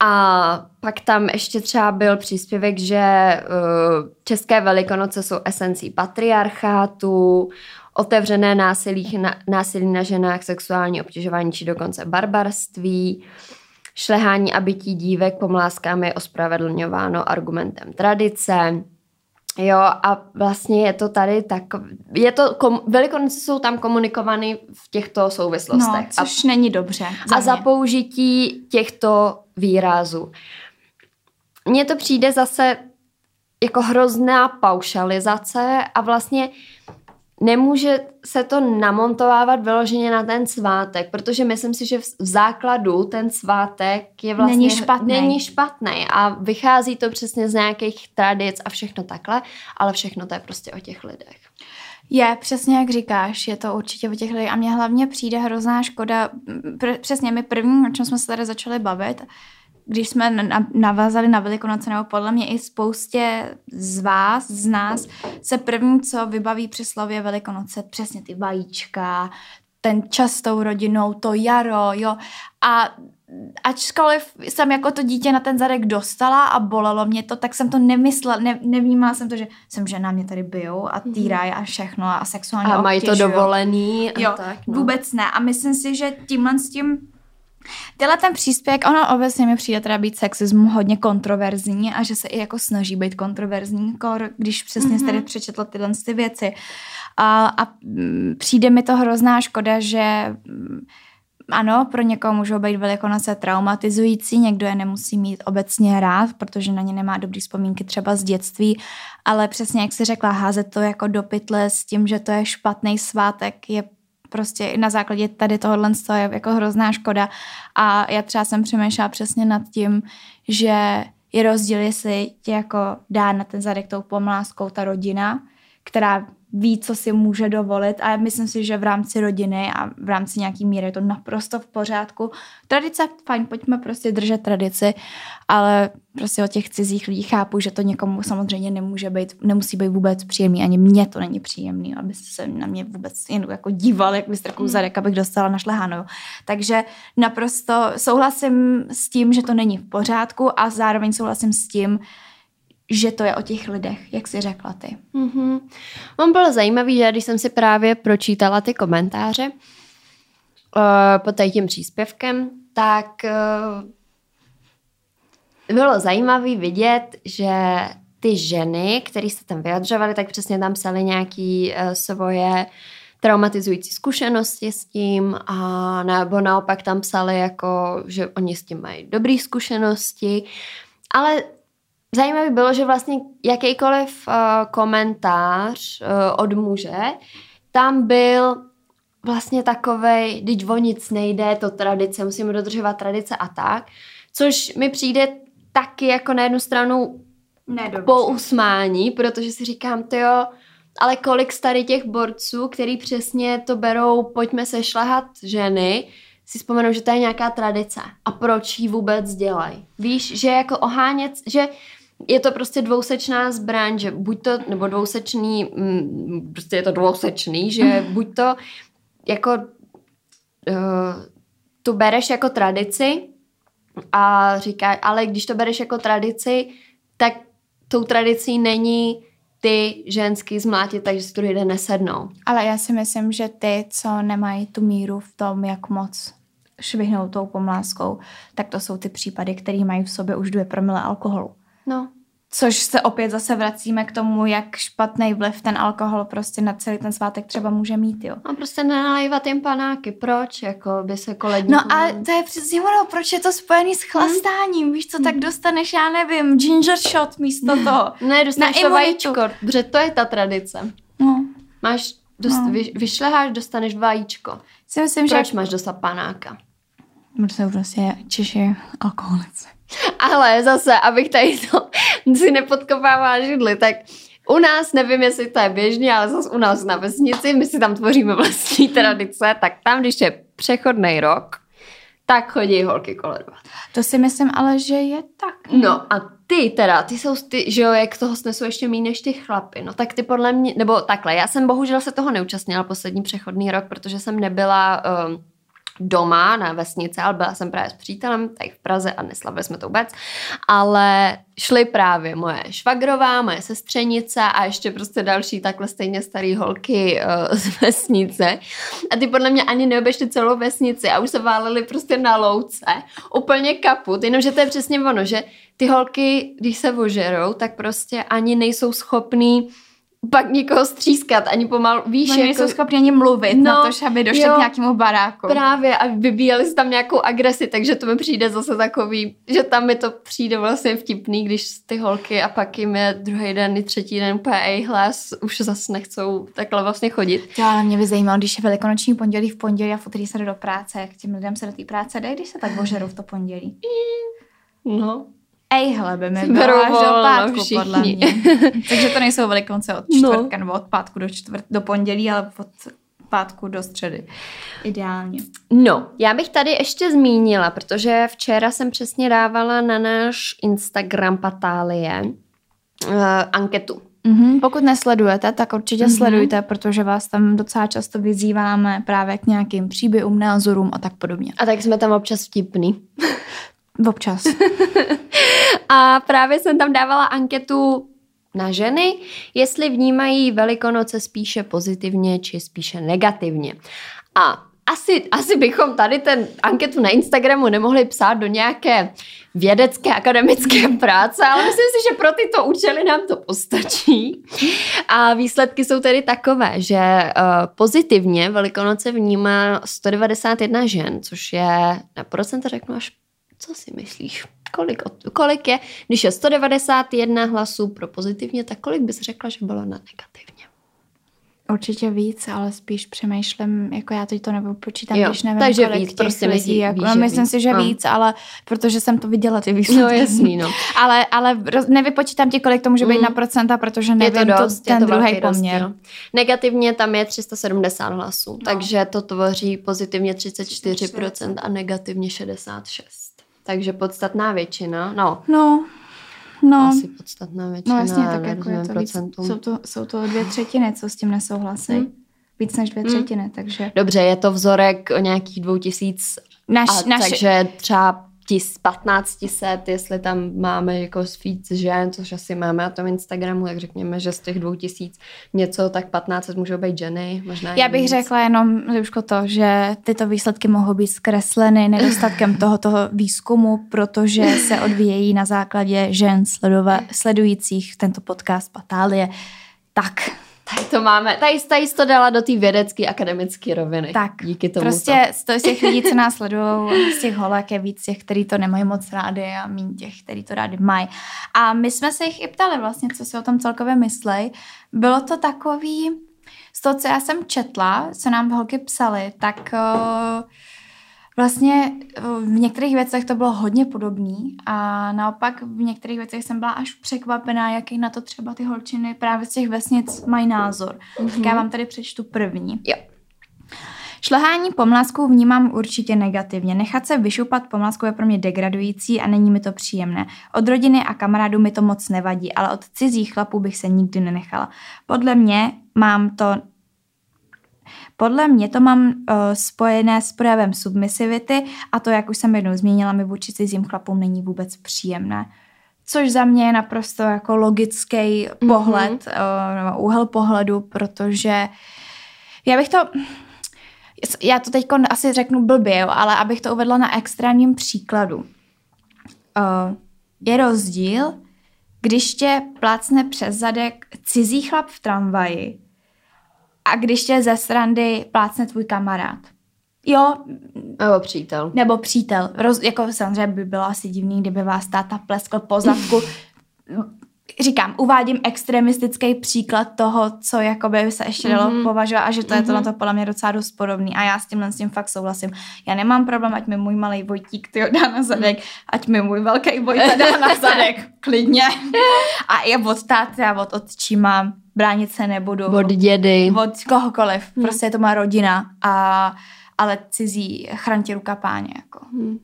A pak tam ještě třeba byl příspěvek, že uh, české velikonoce jsou esencí patriarchátu, otevřené násilí na, násilí na ženách, sexuální obtěžování či dokonce barbarství, šlehání a bytí dívek pomláskám je ospravedlňováno argumentem tradice, Jo, a vlastně je to tady tak, je to, kom, velikonoce jsou tam komunikovány v těchto souvislostech. No, což a, není dobře. Za a za použití těchto výrazů. Mně to přijde zase jako hrozná paušalizace a vlastně nemůže se to namontovávat vyloženě na ten svátek, protože myslím si, že v základu ten svátek je vlastně není špatný. není špatný a vychází to přesně z nějakých tradic a všechno takhle, ale všechno to je prostě o těch lidech. Je, přesně jak říkáš, je to určitě o těch lidech a mně hlavně přijde hrozná škoda, pr- přesně my první, o čem jsme se tady začali bavit, když jsme navázali na Velikonoce, nebo podle mě i spoustě z vás, z nás, se první, co vybaví při slově Velikonoce, přesně ty vajíčka, ten čas s tou rodinou, to jaro, jo. A ačkoliv jsem jako to dítě na ten zadek dostala a bolelo mě to, tak jsem to nemyslela, ne, nevnímala jsem to, že jsem žena, mě tady bijou a mhm. týrají a všechno a sexuálně A mají to dovolený a jo, tak. No. vůbec ne. A myslím si, že tímhle s tím Tyhle ten příspěvek, ono obecně mi přijde teda být sexismu hodně kontroverzní a že se i jako snaží být kontroverzní, když přesně mm-hmm. tady přečetl tyhle ty věci. A, a mm, přijde mi to hrozná škoda, že mm, ano, pro někoho můžou být velikonoce traumatizující, někdo je nemusí mít obecně rád, protože na ně nemá dobrý vzpomínky třeba z dětství, ale přesně jak si řekla, házet to jako do pytle s tím, že to je špatný svátek, je prostě na základě tady tohohle je jako hrozná škoda. A já třeba jsem přemýšlela přesně nad tím, že je rozdíl, jestli tě jako dá na ten zadek tou pomláskou ta rodina, která ví, co si může dovolit a myslím si, že v rámci rodiny a v rámci nějaký míry je to naprosto v pořádku. Tradice, fajn, pojďme prostě držet tradici, ale prostě od těch cizích lidí chápu, že to někomu samozřejmě nemůže být, nemusí být vůbec příjemný, ani mně to není příjemný, abyste se na mě vůbec jen jako díval, jak byste takovou zadek, abych dostala na šlehanou. Takže naprosto souhlasím s tím, že to není v pořádku a zároveň souhlasím s tím, že to je o těch lidech, jak jsi řekla ty. Mm-hmm. On bylo zajímavý, že když jsem si právě pročítala ty komentáře uh, pod tím příspěvkem, tak uh, bylo zajímavý vidět, že ty ženy, které se tam vyjadřovaly, tak přesně tam psali nějaké uh, svoje traumatizující zkušenosti s tím a nebo naopak tam psali jako, že oni s tím mají dobré zkušenosti, ale Zajímavé bylo, že vlastně jakýkoliv uh, komentář uh, od muže tam byl vlastně takovej, když o nic nejde, to tradice, musíme dodržovat tradice a tak, což mi přijde taky jako na jednu stranu po usmání, protože si říkám, to jo, ale kolik starý těch borců, který přesně to berou, pojďme se šlehat ženy, si vzpomenou, že to je nějaká tradice. A proč ji vůbec dělají. Víš, že jako ohánět, že je to prostě dvousečná zbraň, že buď to, nebo dvousečný, mm, prostě je to dvousečný, že mm. buď to jako uh, tu bereš jako tradici a říká, ale když to bereš jako tradici, tak tou tradicí není ty ženský zmlátit, takže si druhý den nesednou. Ale já si myslím, že ty, co nemají tu míru v tom, jak moc švihnou tou pomláskou, tak to jsou ty případy, které mají v sobě už dvě promile alkoholu. No. Což se opět zase vracíme k tomu, jak špatný vliv ten alkohol prostě na celý ten svátek třeba může mít, jo. A prostě nenalejvat jim panáky. Proč? Jako by se koledníků... No a to je přesně ono, proč je to spojený s chlastáním, víš co, tak dostaneš, já nevím, ginger shot místo toho. ne, dostaneš to vajíčko, protože to je ta tradice. No. Máš, dost, no. vy, vyšleháš, dostaneš vajíčko. Si myslím, proč že... máš dostat panáka? Protože prostě Češi alkoholici. Ale zase, abych tady to si nepodkopává židli, tak u nás, nevím, jestli to je běžně, ale zase u nás na vesnici, my si tam tvoříme vlastní tradice, tak tam, když je přechodný rok, tak chodí holky koledovat. To si myslím ale, že je tak. No a ty teda, ty jsou, ty, že jo, jak toho snesou ještě méně než ty chlapy, no tak ty podle mě, nebo takhle, já jsem bohužel se toho neúčastnila poslední přechodný rok, protože jsem nebyla um, doma na vesnici, ale byla jsem právě s přítelem tady v Praze a neslavili jsme to vůbec, ale šly právě moje švagrová, moje sestřenice a ještě prostě další takhle stejně starý holky uh, z vesnice. A ty podle mě ani neobešly celou vesnici a už se válely prostě na louce, úplně kaput, jenomže to je přesně ono, že ty holky, když se ožerou, tak prostě ani nejsou schopný pak nikoho střískat, ani pomalu, víš, Oni jako... nejsou schopni ani mluvit no, na to, aby došli jo. k nějakému baráku. Právě a vybíjeli si tam nějakou agresi, takže to mi přijde zase takový, že tam mi to přijde vlastně vtipný, když ty holky a pak jim je druhý den i třetí den úplně hlas, už zase nechcou takhle vlastně chodit. Jo, ale mě by zajímalo, když je velikonoční pondělí v pondělí a v úterý se jde do práce, jak těm lidem se do té práce jde, když se tak ožerou v to pondělí. No, Ej, hele, by mi Berou bylo až do pátku, všichni. podle mě. Takže to nejsou velikonoce od No. čtvrtka, nebo od pátku do, čtvrt, do pondělí, ale od pátku do středy. Ideálně. No, já bych tady ještě zmínila, protože včera jsem přesně dávala na náš Instagram Patálie uh, anketu. Mhm, pokud nesledujete, tak určitě Mhm. mm-hmm. sledujte, protože vás tam docela často vyzýváme právě k nějakým příběhům, názorům a tak podobně. A tak jsme tam občas vtipný. Občas. A právě jsem tam dávala anketu na ženy, jestli vnímají Velikonoce spíše pozitivně či spíše negativně. A asi, asi bychom tady ten anketu na Instagramu nemohli psát do nějaké vědecké akademické práce, ale myslím si, že pro tyto účely nám to postačí. A výsledky jsou tedy takové, že uh, pozitivně Velikonoce vnímá 191 žen, což je, na procenta řeknu až, co si myslíš? Kolik, od- kolik je? Když je 191 hlasů pro pozitivně, tak kolik bys řekla, že bylo na negativně? Určitě víc, ale spíš přemýšlím, jako já teď to nepočítám, Jo, když nevím, takže kolik víc, těch prostě lidí, myslí- jako, víš, no, myslím víc. si, že No. víc, ale protože jsem to viděla, ty výsledky. No jasný, no. ale, ale nevypočítám ti, kolik to může být Mm. na procenta, protože Je nevím to dost, to, ten je to druhý poměr. rozdíl. Negativně tam je 370 hlasů, no. takže to tvoří pozitivně 34% a negativně 66%. Takže podstatná většina, no, No, no, asi podstatná většina, no jasně, tak jako je to víc, procentům. jsou to, jsou to dvě třetiny, co s tím nesouhlasí. Mm. Víc než dvě Mm. třetiny, takže Dobře, je to vzorek o nějakých dvou tisíc, naš, a naši, takže třeba tis, 15 set, jestli tam máme jako víc žen, což asi máme na tom Instagramu, tak řekněme, že z těch dvou tisíc něco, tak 15 můžou být ženy, možná Já bych víc. řekla jenom, Libuško, to, že tyto výsledky mohou být zkresleny nedostatkem tohoto výzkumu, protože se odvíjejí na základě žen sledova, sledujících tento podcast Patálie. Tak, Tady to máme, tady, tady jsi to dala do té vědecké akademické roviny. tak. Díky tomu. Prostě z toho- z těch lidí, co nás sledují, z těch holek je víc těch, kteří to nemají moc rádi a méně těch, kteří to rádi mají. A my jsme se jich i ptali vlastně, co si o tom celkově myslej. Bylo to takový, z toho, co já jsem četla, co nám holky psali, tak uh, vlastně v některých věcech to bylo hodně podobný a naopak v některých věcech jsem byla až překvapená, jaký na to třeba ty holčiny právě z těch vesnic mají názor. Mm-hmm. Tak já vám tady přečtu první. Jo. Šlehání pomláskou vnímám určitě negativně. Nechat se vyšupat pomláskou je pro mě degradující a není mi to příjemné. Od rodiny a kamarádů mi to moc nevadí, ale od cizích chlapů bych se nikdy nenechala. Podle mě mám to podle mě to mám uh, spojené s projevem submisivity a to, jak už jsem jednou zmínila, mi vůči cizím chlapům není vůbec příjemné. Což za mě je naprosto jako logický pohled, mm-hmm. uh, nebo úhel pohledu, protože já bych to, já to teď asi řeknu blbě, jo, ale abych to uvedla na extrémním příkladu. Uh, je rozdíl, když tě plácne přes zadek cizí chlap v tramvaji a když tě ze srandy plácne tvůj kamarád. Jo, Nebo přítel. nebo přítel. Roz, jako samozřejmě by bylo asi divný, kdyby vás táta pleskl po zadku. Říkám, uvádím extremistický příklad toho, co jakoby se ještě dalo mm-hmm. považovat a že to mm-hmm. je to na to podle mě docela dost podobný a já s tímhle s tím fakt souhlasím. Já nemám problém, ať mi můj malý Vojtík ty dá na zadek, ať mi můj velký Vojta dá na zadek, klidně. A i od táty a od otčíma bránit se nebudu. Od dědy. Od kohokoliv. Hmm. Prostě je to má rodina a ale cizí chrantě ruka páně. Jako. Hmm.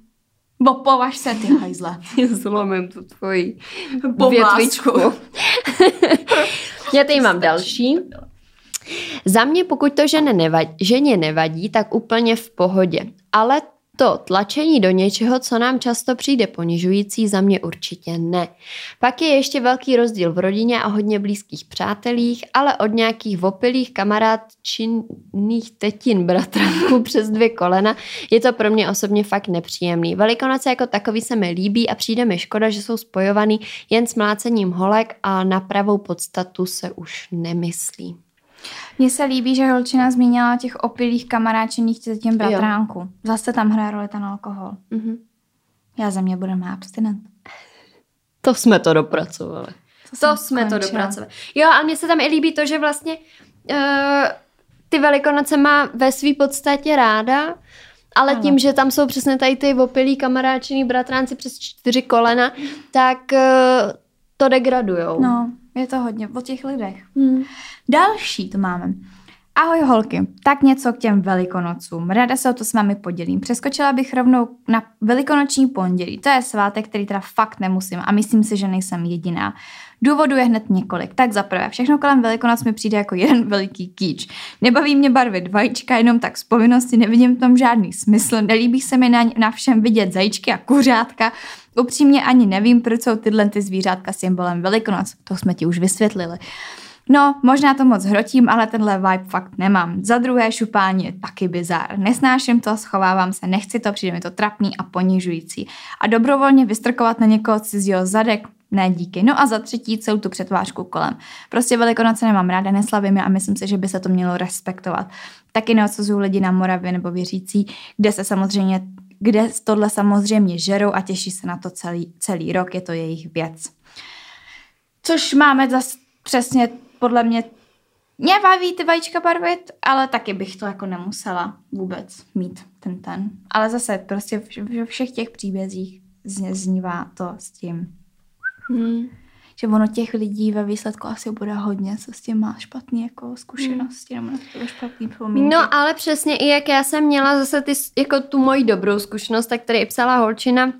Bo považ se, ty hajzle. Zlomím tu tvoji větvičku. Já tady mám další. Za mě, pokud to ženě nevadí, ženě nevadí, tak úplně v pohodě. Ale to tlačení do něčeho, co nám často přijde ponižující, za mě určitě ne. Pak je ještě velký rozdíl v rodině a hodně blízkých přátelích, ale od nějakých vopilých kamarádčinných tetin bratranků přes dvě kolena je to pro mě osobně fakt nepříjemný. Velikonoce jako takový se mi líbí a přijde mi škoda, že jsou spojovaný jen s mlácením holek a na pravou podstatu se už nemyslí. Mně se líbí, že holčina zmínila těch opilých kamaráčených těm bratránku. Jo. Zase tam hraje roli ten alkohol. Mm-hmm. Já ze mě budeme abstinent. To jsme to dopracovali. To, to jsme to dopracovali. Jo, a mně se tam i líbí to, že vlastně uh, ty velikonoce má ve své podstatě ráda, ale ano. tím, že tam jsou přesně tady ty opilí kamaráčený bratránci přes čtyři kolena, tak uh, to degradujou. No, je to hodně o těch lidech. Hmm. Další to máme. Ahoj holky, tak něco k těm velikonocům. Ráda se o to s vámi podělím. Přeskočila bych rovnou na velikonoční pondělí. To je svátek, který teda fakt nemusím a myslím si, že nejsem jediná. Důvodu je hned několik. Tak za prvé, všechno kolem velikonoc mi přijde jako jeden veliký kýč. Nebaví mě barvit vajíčka jenom tak z povinnosti, nevidím v tom žádný smysl, nelíbí se mi na, na všem vidět zajíčky a kuřátka. Upřímně ani nevím, proč jsou tyhle ty zvířátka symbolem velikonoc. To jsme ti už vysvětlili. No, možná to moc hrotím, ale tenhle vibe fakt nemám. Za druhé, šupání je taky bizár. Nesnáším to, schovávám se, nechci to, přijde mi to trapný a ponižující. A dobrovolně vystrkovat na někoho cizího zadek, ne díky. No a za třetí celou tu přetvářku kolem. Prostě Velikonoce nemám ráda, neslavím je a myslím si, že by se to mělo respektovat. Taky neodsuzuju lidi na Moravě nebo věřící, kde se samozřejmě kde tohle samozřejmě žerou a těší se na to celý, celý rok, je to jejich věc. Což máme zase přesně podle mě mě baví ty vajíčka barvit, ale taky bych to jako nemusela vůbec mít ten ten. Ale zase prostě ve všech těch příbězích znívá to s tím. Hmm. Že ono těch lidí ve výsledku asi bude hodně, co s tím má špatný jako zkušenosti hmm. nebo to špatný pomínky. No ale přesně i jak já jsem měla zase ty, jako tu moji dobrou zkušenost, tak tady i psala holčina,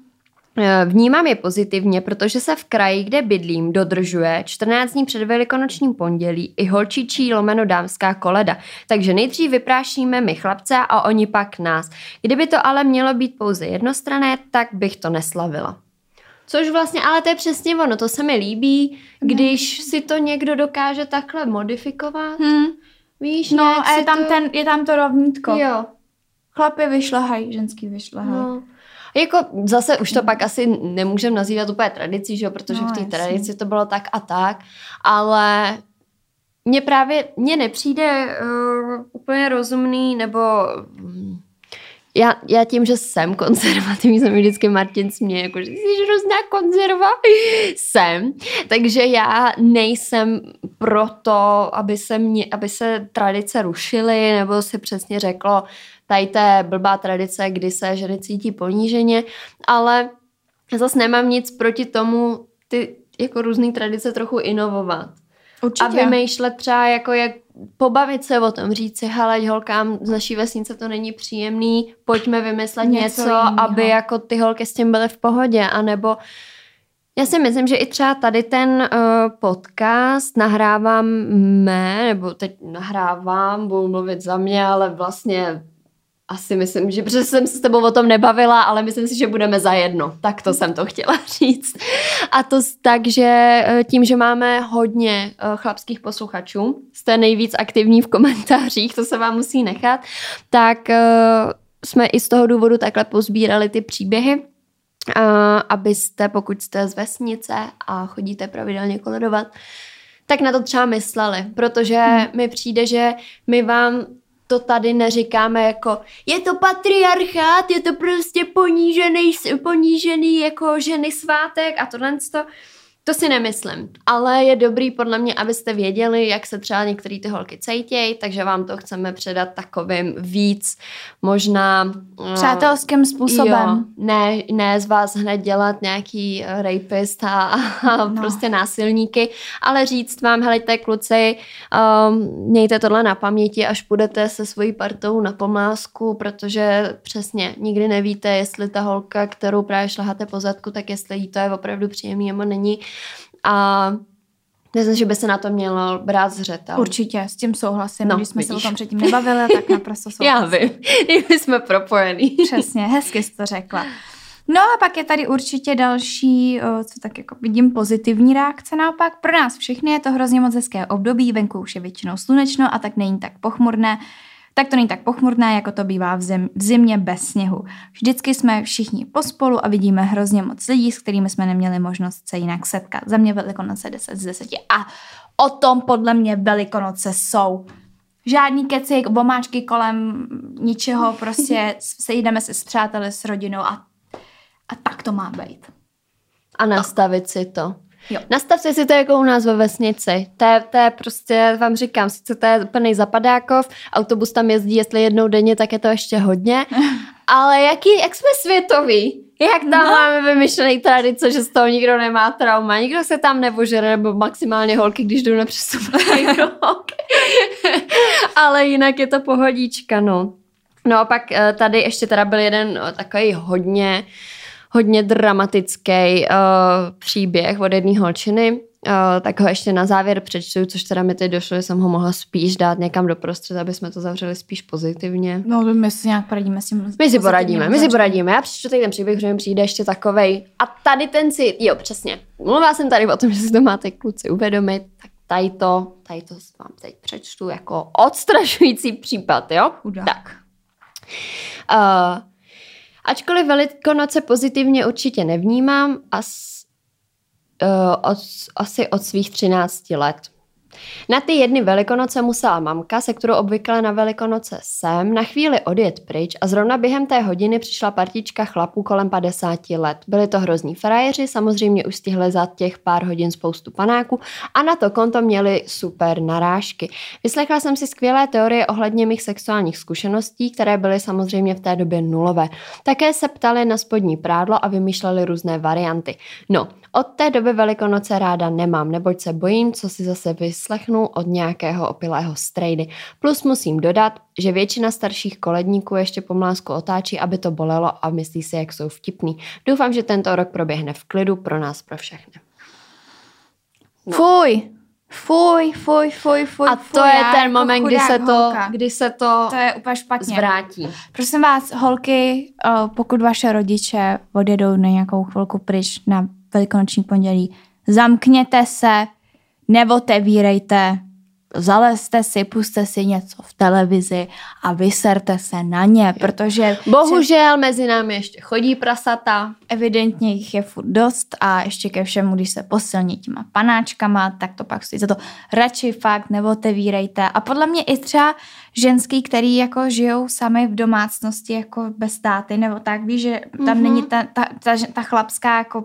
Eh, vnímám je pozitivně, protože se v kraji, kde bydlím, dodržuje 14 dní před velikonočním pondělí i holčičí lomeno dámská koleda. Takže nejdřív vyprášíme my chlapce a oni pak nás. Kdyby to ale mělo být pouze jednostrané, tak bych to neslavila. Což vlastně, ale to je přesně ono, to se mi líbí, když hmm. si to někdo dokáže takhle modifikovat. Hmm. Víš, no a je tam, to... ten, je tam to rovnítko. Jo. Chlapy vyšlehají, ženský vyšlehají. No. Jako zase už to pak asi nemůžeme nazývat úplně tradicí, že jo, protože no, v té tradici to bylo tak a tak, ale mně právě, mně nepřijde uh, úplně rozumný, nebo um, já, já tím, že jsem konzervativní, jsem vždycky Martin směje, jako, že jsi hrozná konzerva. jsem. Takže já nejsem proto, aby se, mě, aby se tradice rušily, nebo si přesně řeklo, tady té blbá tradice, kdy se ženy cítí poníženě, ale zase nemám nic proti tomu ty jako různé tradice trochu inovovat. Určitě. A vymýšlet třeba jako jak pobavit se o tom, říct si, hele, holkám z naší vesnice to není příjemný, pojďme vymyslet něco, něco aby jako ty holky s tím byly v pohodě, anebo já si myslím, že i třeba tady ten uh, podcast nahrávám mé, nebo teď nahrávám, budu mluvit za mě, ale vlastně asi myslím, že protože jsem se s tebou o tom nebavila, ale myslím si, že budeme za jedno. Tak to jsem to chtěla říct. A to tak, že eh, tím, že máme hodně eh, chlapských posluchačů, jste nejvíc aktivní v komentářích, to se vám musí nechat, tak eh, jsme i z toho důvodu takhle pozbírali ty příběhy, abyste, pokud jste z vesnice a chodíte pravidelně koledovat, tak na to třeba mysleli, protože hmm. mi přijde, že my vám to tady neříkáme jako je to patriarchát, je to prostě ponížený, ponížený jako ženy svátek a tohle to. To si nemyslím, ale je dobrý podle mě, abyste věděli, jak se třeba některé ty holky cejtějí, takže vám to chceme předat takovým víc možná... Eh, Přátelským způsobem. Jo, ne, ne z vás hned dělat nějaký eh, rapist a, a no. prostě násilníky, ale říct vám, helejte kluci, um, mějte tohle na paměti, až půjdete se svojí partou na pomlásku, protože přesně nikdy nevíte, jestli ta holka, kterou právě šlaháte po zadku, tak jestli jí to je opravdu příjemný nebo není a Myslím, že by se na to mělo brát zřetel. Určitě, s tím souhlasím. No, Když jsme vidíš. se o tom předtím nebavili, tak naprosto souhlasím. Já vím, my jsme propojení. Přesně, hezky jsi to řekla. No a pak je tady určitě další, co tak jako vidím, pozitivní reakce naopak. Pro nás všechny je to hrozně moc hezké období, venku už je většinou slunečno a tak není tak pochmurné tak to není tak pochmurné, jako to bývá v, zim, v zimě bez sněhu. Vždycky jsme všichni pospolu a vidíme hrozně moc lidí, s kterými jsme neměli možnost se jinak setkat. Za mě Velikonoce 10 z 10. A o tom podle mě Velikonoce jsou. Žádný keci, bomáčky kolem ničeho, prostě sejdeme se s přáteli, s rodinou a, a tak to má být. A nastavit si to. Jo. Nastavte si to jako u nás ve vesnici. To je, to je prostě, vám říkám, sice to je úplný zapadákov, autobus tam jezdí, jestli jednou denně, tak je to ještě hodně, ale jaký, jak jsme světoví, jak tam no. máme vymyšlený tradice, že z toho nikdo nemá trauma, nikdo se tam nevožere, nebo maximálně holky, když jdou na Ale jinak je to pohodička, no. No a pak eh, tady ještě teda byl jeden eh, takový hodně hodně dramatický uh, příběh od jedné holčiny, uh, tak ho ještě na závěr přečtu, což teda mi teď došlo, že jsem ho mohla spíš dát někam do prostřed, aby jsme to zavřeli spíš pozitivně. No, my si nějak poradíme s tím. My si poradíme, my si poradíme. Já přečtu ten příběh, že mi přijde ještě takovej. A tady ten si, jo, přesně. Mluvila jsem tady o tom, že si to máte kluci uvědomit, tak tady to, tady to vám teď přečtu jako odstrašující případ, jo? Chudá. Tak. Uh, Ačkoliv Velikonoce pozitivně určitě nevnímám, as, uh, od, asi od svých 13 let. Na ty jedny velikonoce musela mamka, se kterou obvykle na velikonoce jsem, na chvíli odjet pryč a zrovna během té hodiny přišla partička chlapů kolem 50 let. Byli to hrozní frajeři, samozřejmě už stihli za těch pár hodin spoustu panáků a na to konto měli super narážky. Vyslechla jsem si skvělé teorie ohledně mých sexuálních zkušeností, které byly samozřejmě v té době nulové. Také se ptali na spodní prádlo a vymýšleli různé varianty. No, od té doby Velikonoce ráda nemám, neboť se bojím, co si zase vyslechnu od nějakého opilého strejdy. Plus musím dodat, že většina starších koledníků ještě pomlásku otáčí, aby to bolelo a myslí si, jak jsou vtipný. Doufám, že tento rok proběhne v klidu pro nás, pro všechny. No. Fuj, Fuj, fuj, fuj, fuj. A to fuj, je ten jako moment, kdy se, to, kdy se to To je úplně špatně. Zvrátí. Prosím vás, holky, pokud vaše rodiče odjedou na nějakou chvilku pryč na velikonoční pondělí. Zamkněte se, neotevírejte, zalezte si, puste si něco v televizi a vyserte se na ně, protože... Bohužel mezi námi ještě chodí prasata. Evidentně jich je furt dost a ještě ke všemu, když se posilní těma panáčkama, tak to pak stojí za to. Radši fakt neotevírejte. A podle mě i třeba ženský, který jako žijou sami v domácnosti jako bez táty nebo tak, víš, že tam mm-hmm. není ta, ta, ta, ta chlapská jako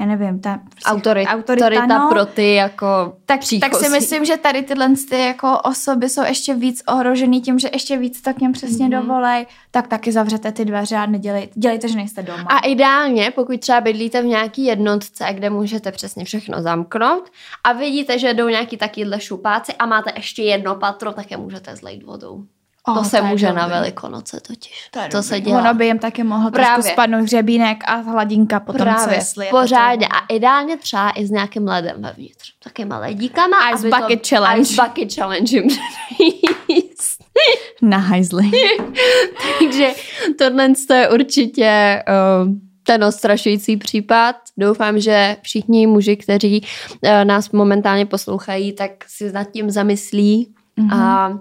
já nevím, ta prostě autorita, autorita no, pro ty jako tak, tak si myslím, že tady tyhle ty jako osoby jsou ještě víc ohrožený tím, že ještě víc tak něm přesně mm-hmm. dovolej, tak taky zavřete ty dveře a nedělejte, dělejte, že nejste doma. A ideálně, pokud třeba bydlíte v nějaký jednotce, kde můžete přesně všechno zamknout a vidíte, že jdou nějaký takýhle šupáci a máte ještě jedno patro, tak je můžete zlejt vodou. Oh, to se to může dobrý. na Velikonoce totiž. To, to se dělá. Ono by jim taky mohlo Právě. trošku spadnout hřebínek a hladinka potom, Právě. co jestli Pořádně. A ideálně třeba i s nějakým ledem vevnitř. Takýma ledíkama. Ice Bucket to, Challenge. Ice Bucket Challenge jim Na hajzli. Takže tohle je určitě uh, ten ostrašující případ. Doufám, že všichni muži, kteří uh, nás momentálně poslouchají, tak si nad tím zamyslí mm-hmm. a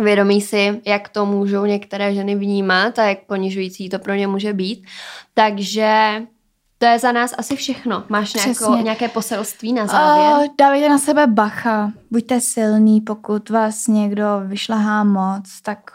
vědomí si, jak to můžou některé ženy vnímat a jak ponižující to pro ně může být. Takže to je za nás asi všechno. Máš nějako, nějaké poselství na závěr? Uh, dávejte na sebe bacha. Buďte silný, pokud vás někdo vyšlahá moc, tak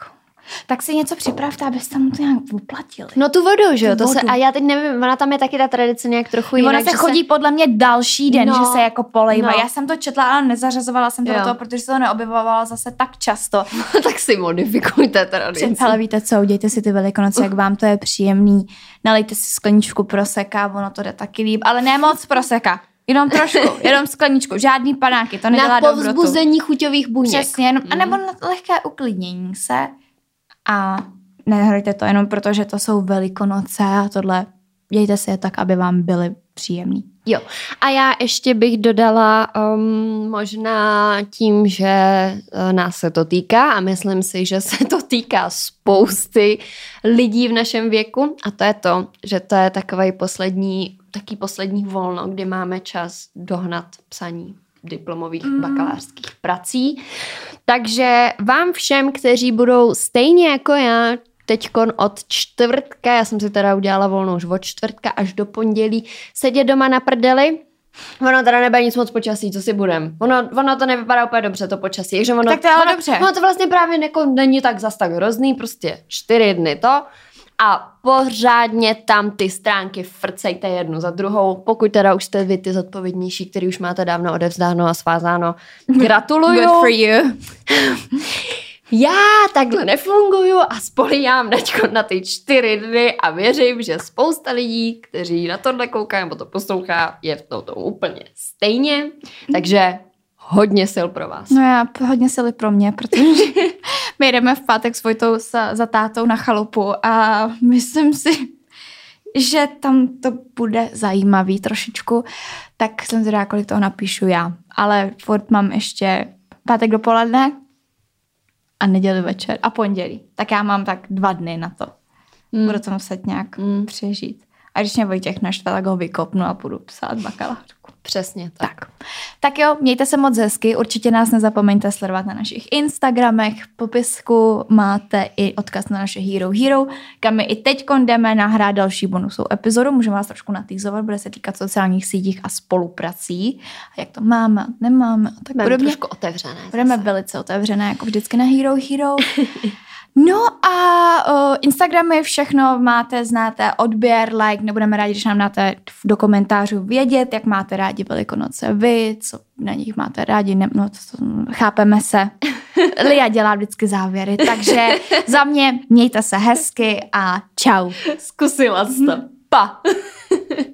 Tak si něco připravte, abyste mu to nějak uplatili. No tu vodu, že jo? To se, vodu. a já teď nevím, ona tam je taky ta tradice nějak trochu jinak. Ona se chodí podle mě další den, No, že se jako polejva. no. Já jsem to četla, ale nezařazovala jsem to do toho, protože se to neobjevovala zase tak často. tak si modifikujte tradici. Ale víte co, udějte si ty velikonoce, jak vám to je příjemný. Nalejte si skleničku proseka, ono to jde taky líp, ale ne moc proseka. Jenom trošku, jenom skleničku, žádný panáky, to nedělá Na dobrotu. povzbuzení chuťových buněk. Přesně, jenom, a nebo na lehké uklidnění se a nehrajte to jenom proto, že to jsou velikonoce a tohle. Dějte si je tak, aby vám byly příjemný. Jo. A já ještě bych dodala um, možná tím, že uh, nás se to týká a myslím si, že se to týká spousty lidí v našem věku a to je to, že to je takový poslední, taký poslední volno, kdy máme čas dohnat psaní diplomových mm. bakalářských prací. Takže vám všem, kteří budou stejně jako já teďkon od čtvrtka, já jsem si teda udělala volnou už od čtvrtka až do pondělí, sedět doma na prdeli, Ono teda nebude nic moc počasí, co si budem. Ono, ono to nevypadá úplně dobře, to počasí. Takže ono, Tak to je ale ono, dobře. Ono to vlastně právě neko, není tak zas tak hrozný, prostě čtyři dny to. A pořádně tam ty stránky frcejte jednu za druhou. Pokud teda už jste vy ty zodpovědnější, který už máte dávno odevzdáno a svázáno, gratuluju. Good for you. Já takhle nefunguju a spolíhám teďko na ty čtyři dny a věřím, že spousta lidí, kteří na tohle koukají nebo to poslouchá, je v tom, tom úplně stejně. Takže hodně sil pro vás. No já hodně sily pro mě, protože my jdeme v pátek s Vojtou za, za tátou na chalupu a myslím si, že tam to bude zajímavý trošičku, tak jsem zvědavá, kolik toho napíšu já. Ale furt mám ještě pátek dopoledne a neděli večer a pondělí. Tak já mám tak dva dny na to. Mm. Budu to muset nějak mm. přežít. A když mě Vojtěch naštve, tak ho vykopnu a budu psát bakalářku. Přesně tak. Tak. Tak jo, mějte se moc hezky, určitě nás nezapomeňte sledovat na našich Instagramech, v popisku máte i odkaz na naše Hero Hero, kam my i teď jdeme nahrát další bonusovou epizodu, můžeme vás trošku natýzovat, bude se týkat sociálních sítích a spoluprací, a jak to máme, nemáme a tak Budeme podobně. trošku otevřené. Budeme zase. velice otevřené, jako vždycky na Hero Hero. No a uh, Instagramy všechno máte, znáte, odběr, like, nebudeme rádi, když nám dáte do komentářů vědět, jak máte rádi Velikonoce vy, co na nich máte rádi, ne, no, to, to, chápeme se. Lia dělá vždycky závěry, takže za mě mějte se hezky a čau. Zkusila jsi to. Pa.